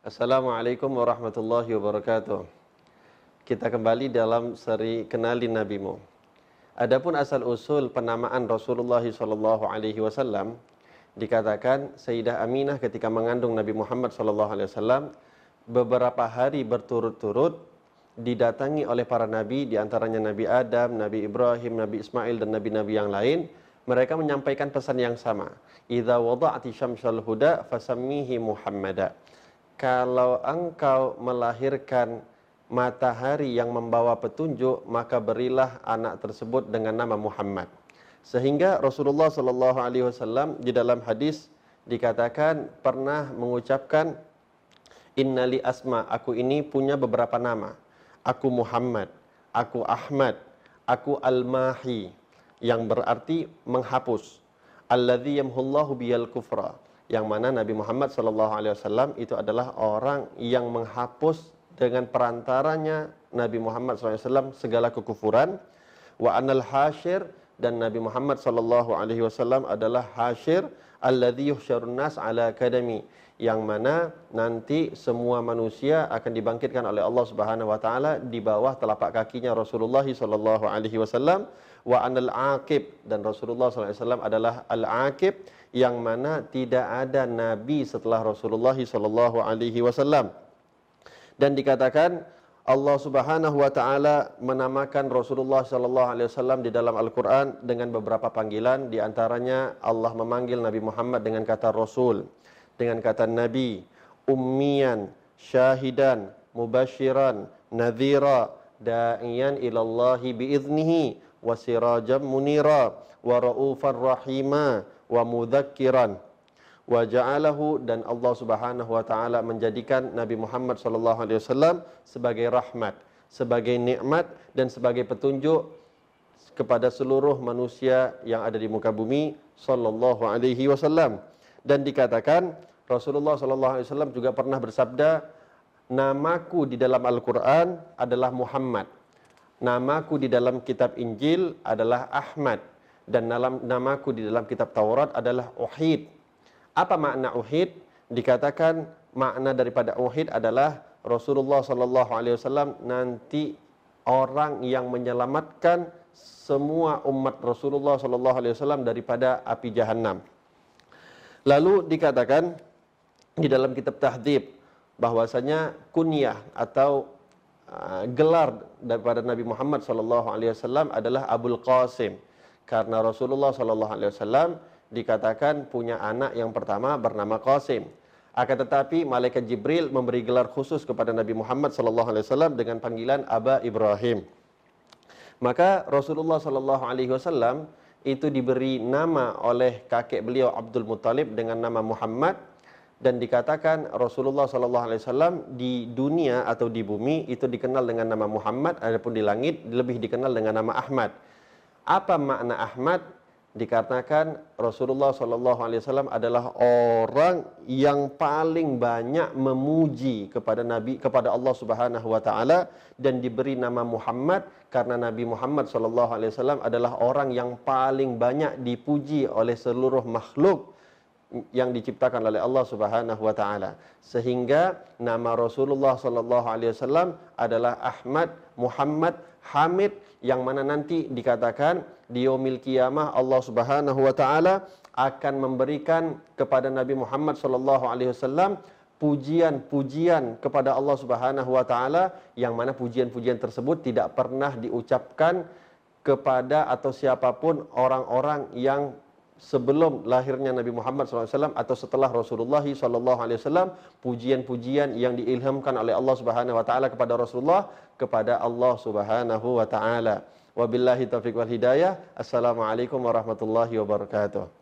Assalamualaikum warahmatullahi wabarakatuh. Kita kembali dalam seri Kenali Nabimu. Adapun asal usul penamaan Rasulullah sallallahu alaihi wasallam dikatakan Sayyidah Aminah ketika mengandung Nabi Muhammad sallallahu alaihi wasallam beberapa hari berturut-turut didatangi oleh para nabi di antaranya Nabi Adam, Nabi Ibrahim, Nabi Ismail dan nabi-nabi yang lain mereka menyampaikan pesan yang sama. Idza wada'ti syamsal huda fasammihi Muhammada kalau engkau melahirkan matahari yang membawa petunjuk, maka berilah anak tersebut dengan nama Muhammad. Sehingga Rasulullah Shallallahu Alaihi Wasallam di dalam hadis dikatakan pernah mengucapkan Innali asma, aku ini punya beberapa nama. Aku Muhammad, aku Ahmad, aku Al-Mahi, yang berarti menghapus. Alladhi yamhullahu biyal kufra yang mana Nabi Muhammad SAW itu adalah orang yang menghapus dengan perantaranya Nabi Muhammad SAW segala kekufuran. Wa anal hashir dan Nabi Muhammad SAW adalah hashir alladhi yuhsyarun nas ala kadami yang mana nanti semua manusia akan dibangkitkan oleh Allah Subhanahu wa taala di bawah telapak kakinya Rasulullah sallallahu alaihi wasallam wa anal aqib. Dan Rasulullah wasallam adalah al aqib yang mana tidak ada nabi setelah Rasulullah wasallam. Dan dikatakan Allah Subhanahu wa taala menamakan Rasulullah sallallahu alaihi wasallam di dalam Al-Qur'an dengan beberapa panggilan. Di antaranya Allah memanggil Nabi Muhammad dengan kata rasul, dengan kata nabi, ummiyan, syahidan, mubashiran, nadhira, da'iyan ila Allah biiznihi wa sirajan munira wa raufan rahima dan Allah Subhanahu wa taala menjadikan Nabi Muhammad sallallahu alaihi wasallam sebagai rahmat, sebagai nikmat dan sebagai petunjuk kepada seluruh manusia yang ada di muka bumi sallallahu alaihi wasallam. Dan dikatakan Rasulullah sallallahu alaihi wasallam juga pernah bersabda, "Namaku di dalam Al-Qur'an adalah Muhammad. Namaku di dalam kitab Injil adalah Ahmad." dan dalam namaku di dalam kitab Taurat adalah Uhid. Apa makna Uhid? Dikatakan makna daripada Uhid adalah Rasulullah sallallahu alaihi wasallam nanti orang yang menyelamatkan semua umat Rasulullah sallallahu alaihi wasallam daripada api jahanam. Lalu dikatakan di dalam kitab Tahdhib bahwasanya kunyah atau gelar daripada Nabi Muhammad sallallahu alaihi wasallam adalah Abul Qasim karena Rasulullah Shallallahu Alaihi Wasallam dikatakan punya anak yang pertama bernama Qasim. Akan tetapi malaikat Jibril memberi gelar khusus kepada Nabi Muhammad Shallallahu Alaihi Wasallam dengan panggilan Aba Ibrahim. Maka Rasulullah Shallallahu Alaihi Wasallam itu diberi nama oleh kakek beliau Abdul Muttalib dengan nama Muhammad dan dikatakan Rasulullah Shallallahu Alaihi Wasallam di dunia atau di bumi itu dikenal dengan nama Muhammad, adapun di langit lebih dikenal dengan nama Ahmad. Apa makna Ahmad? Dikatakan Rasulullah SAW adalah orang yang paling banyak memuji kepada Nabi kepada Allah Subhanahu Wa Taala dan diberi nama Muhammad karena Nabi Muhammad SAW adalah orang yang paling banyak dipuji oleh seluruh makhluk yang diciptakan oleh Allah Subhanahu wa taala. Sehingga nama Rasulullah sallallahu alaihi wasallam adalah Ahmad Muhammad Hamid yang mana nanti dikatakan di yaumil kiamah Allah Subhanahu wa taala akan memberikan kepada Nabi Muhammad sallallahu alaihi wasallam pujian-pujian kepada Allah Subhanahu wa taala yang mana pujian-pujian tersebut tidak pernah diucapkan kepada atau siapa pun orang-orang yang sebelum lahirnya Nabi Muhammad SAW atau setelah Rasulullah SAW pujian-pujian yang diilhamkan oleh Allah Subhanahu Wa Taala kepada Rasulullah kepada Allah Subhanahu Wa Taala. Wabillahi taufiq wal hidayah. Assalamualaikum warahmatullahi wabarakatuh.